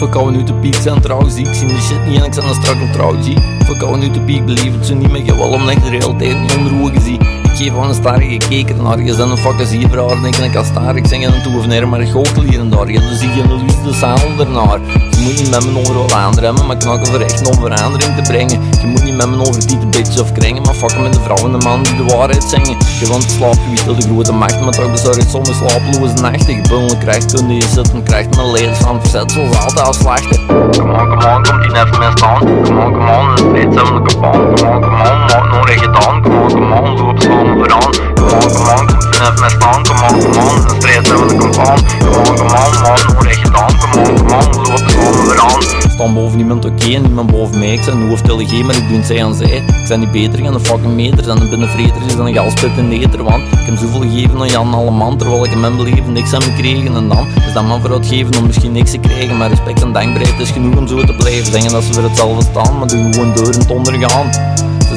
Verkouden uit de piek zijn trouw ziek, zien de shit niet en ik zijn een strakkel trouw G. Verkouden uit de piek, beleef het zo niet meer, wel om echt de realiteit niet onder ogen. Ik geef aan een starige gekeken naar je zijn een fucking ziebraar en ik kan starig zingen en toe of neer, maar ik goochel daar. Dus zie je een Louise de zadel ernaar. Je moet niet met me overal aanremmen, maar knakken voor echt om verandering te brengen. Je moet niet met me over die bitches of kringen, maar fucken met de vrouw en de man die de waarheid zingen. Je want slaap, je de grote macht, maar toch bezorgd zonder slapeloze nachten. Je krijgt kun je zitten, krijgt mijn van verzet zoals altijd als slachten. Come on, come on, komt die even mee staan. Come on, come on, steeds hebben we de kapaan. Come on, come on, maak nog recht gedaan. Come on, come on, mee staan. Come on, come on, steeds hebben we de kapaan. Come on, on, maak nog recht gedaan. Come on, come on, loop samen vooraan. Staan boven niemand oké en niemand boven mij. Ik zijn een hoofdtelegie, maar ik doe het zij aan zij. Ik zijn niet beter dan de fucking meters en de binnenvreters dan een galspit in neter. Want ik heb zoveel gegeven aan Jan Alleman, terwijl ik in mijn beleven niks aan me kregen. En dan is dat man vooruit geven om misschien niks te krijgen. Maar respect en dankbaarheid is genoeg om zo te blijven. Zeggen dat ze voor hetzelfde staan, maar doen gewoon door en het ondergaan.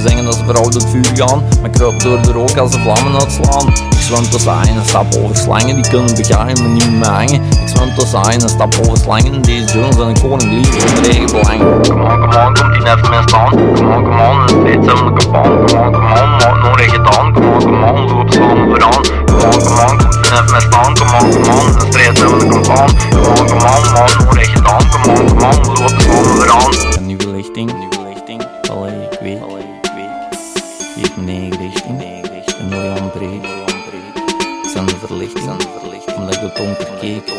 Ze voor oud het vuur gaan, maar kruip door de rook als de vlammen uitslaan. Ik zwem tussen aaien en stap over slangen, die kunnen begaan, maar niet met me hangen. Ik zwem tussen aaien en stap over slangen, deze jongens zijn een koning lief voor hun eigen belang. Come on, come on, komt die even mee staan. Come on, come on, steeds hebben we de kapaan. Come on, come on, maak nog recht gedaan. Come on, come on, loop samen vooraan. Come on, come on, komt die even mee staan. Come on, come on, steeds hebben we de kapaan. Come on, come on, maak nog recht gedaan. Come on, come on, Eigen richting. Een mooie aanbreek, Ik zijn de verlichting. Omdat ik het donker keek.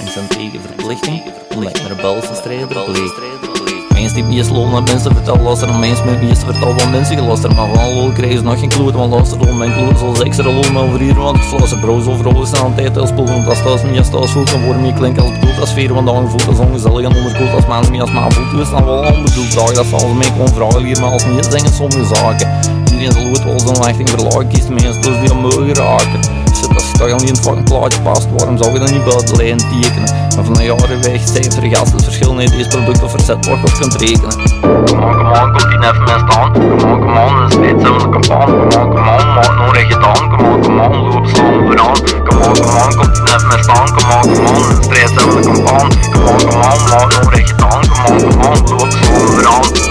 En zijn tegen verplichting, omdat ik naar Belgische strijder bleek. Mensen die meest loon aan mensen. Vertellen luister en mensen met meeste vertellen wat mensen geluisterd Maar van lol krijgen ze nog geen kloot, want luister om mijn kloot zoals extra maar over hier. Want ik flassen broos overal is aan tijd. Als spoel Want als thuis niet. Als thuis voelt, dan worden me klinken als bedoeld als sfeer Want dan voelt als ongezellig en onderkoeld als man niet. Als maan voelt Dus dan wel onbedoeld. Vraag dat ze mij gewoon vragen hier. Maar als niet zingen sommige zaken Iedereen zal goed wel zijn richting verlagen kiest mensen die mogen raken Shit, als je toch al niet in het fucking plaatje past, waarom zou je dan niet buiten de lijn tekenen? Maar van een jaren weg zijn vergast het verschil in deze product of verzet wordt of kunt rekenen. Come on, come on, komt die even mee staan. Come on, come on, steeds hebben we de kapaan. Come on, come on, maak nog recht gedaan. Come on, come on, loop samen vooraan. Come on, come on, komt die even mee staan. Come on, come on, steeds hebben we de kapaan. Come on, come on, maak nog recht gedaan. Come on, come on, loop samen vooraan.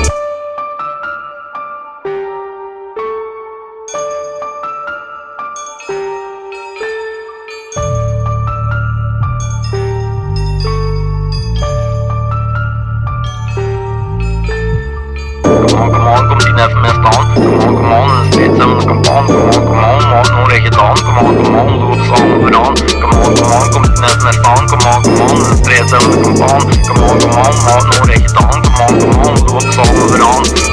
On, come on, komt die even mee staan. Come on, come on, steeds hebben we de kapaan. Come on, come on, maak nog recht gedaan. Come on, come on, loop samen vooraan. Come on, come on, komt die even mee staan. Come on, come on, steeds hebben we de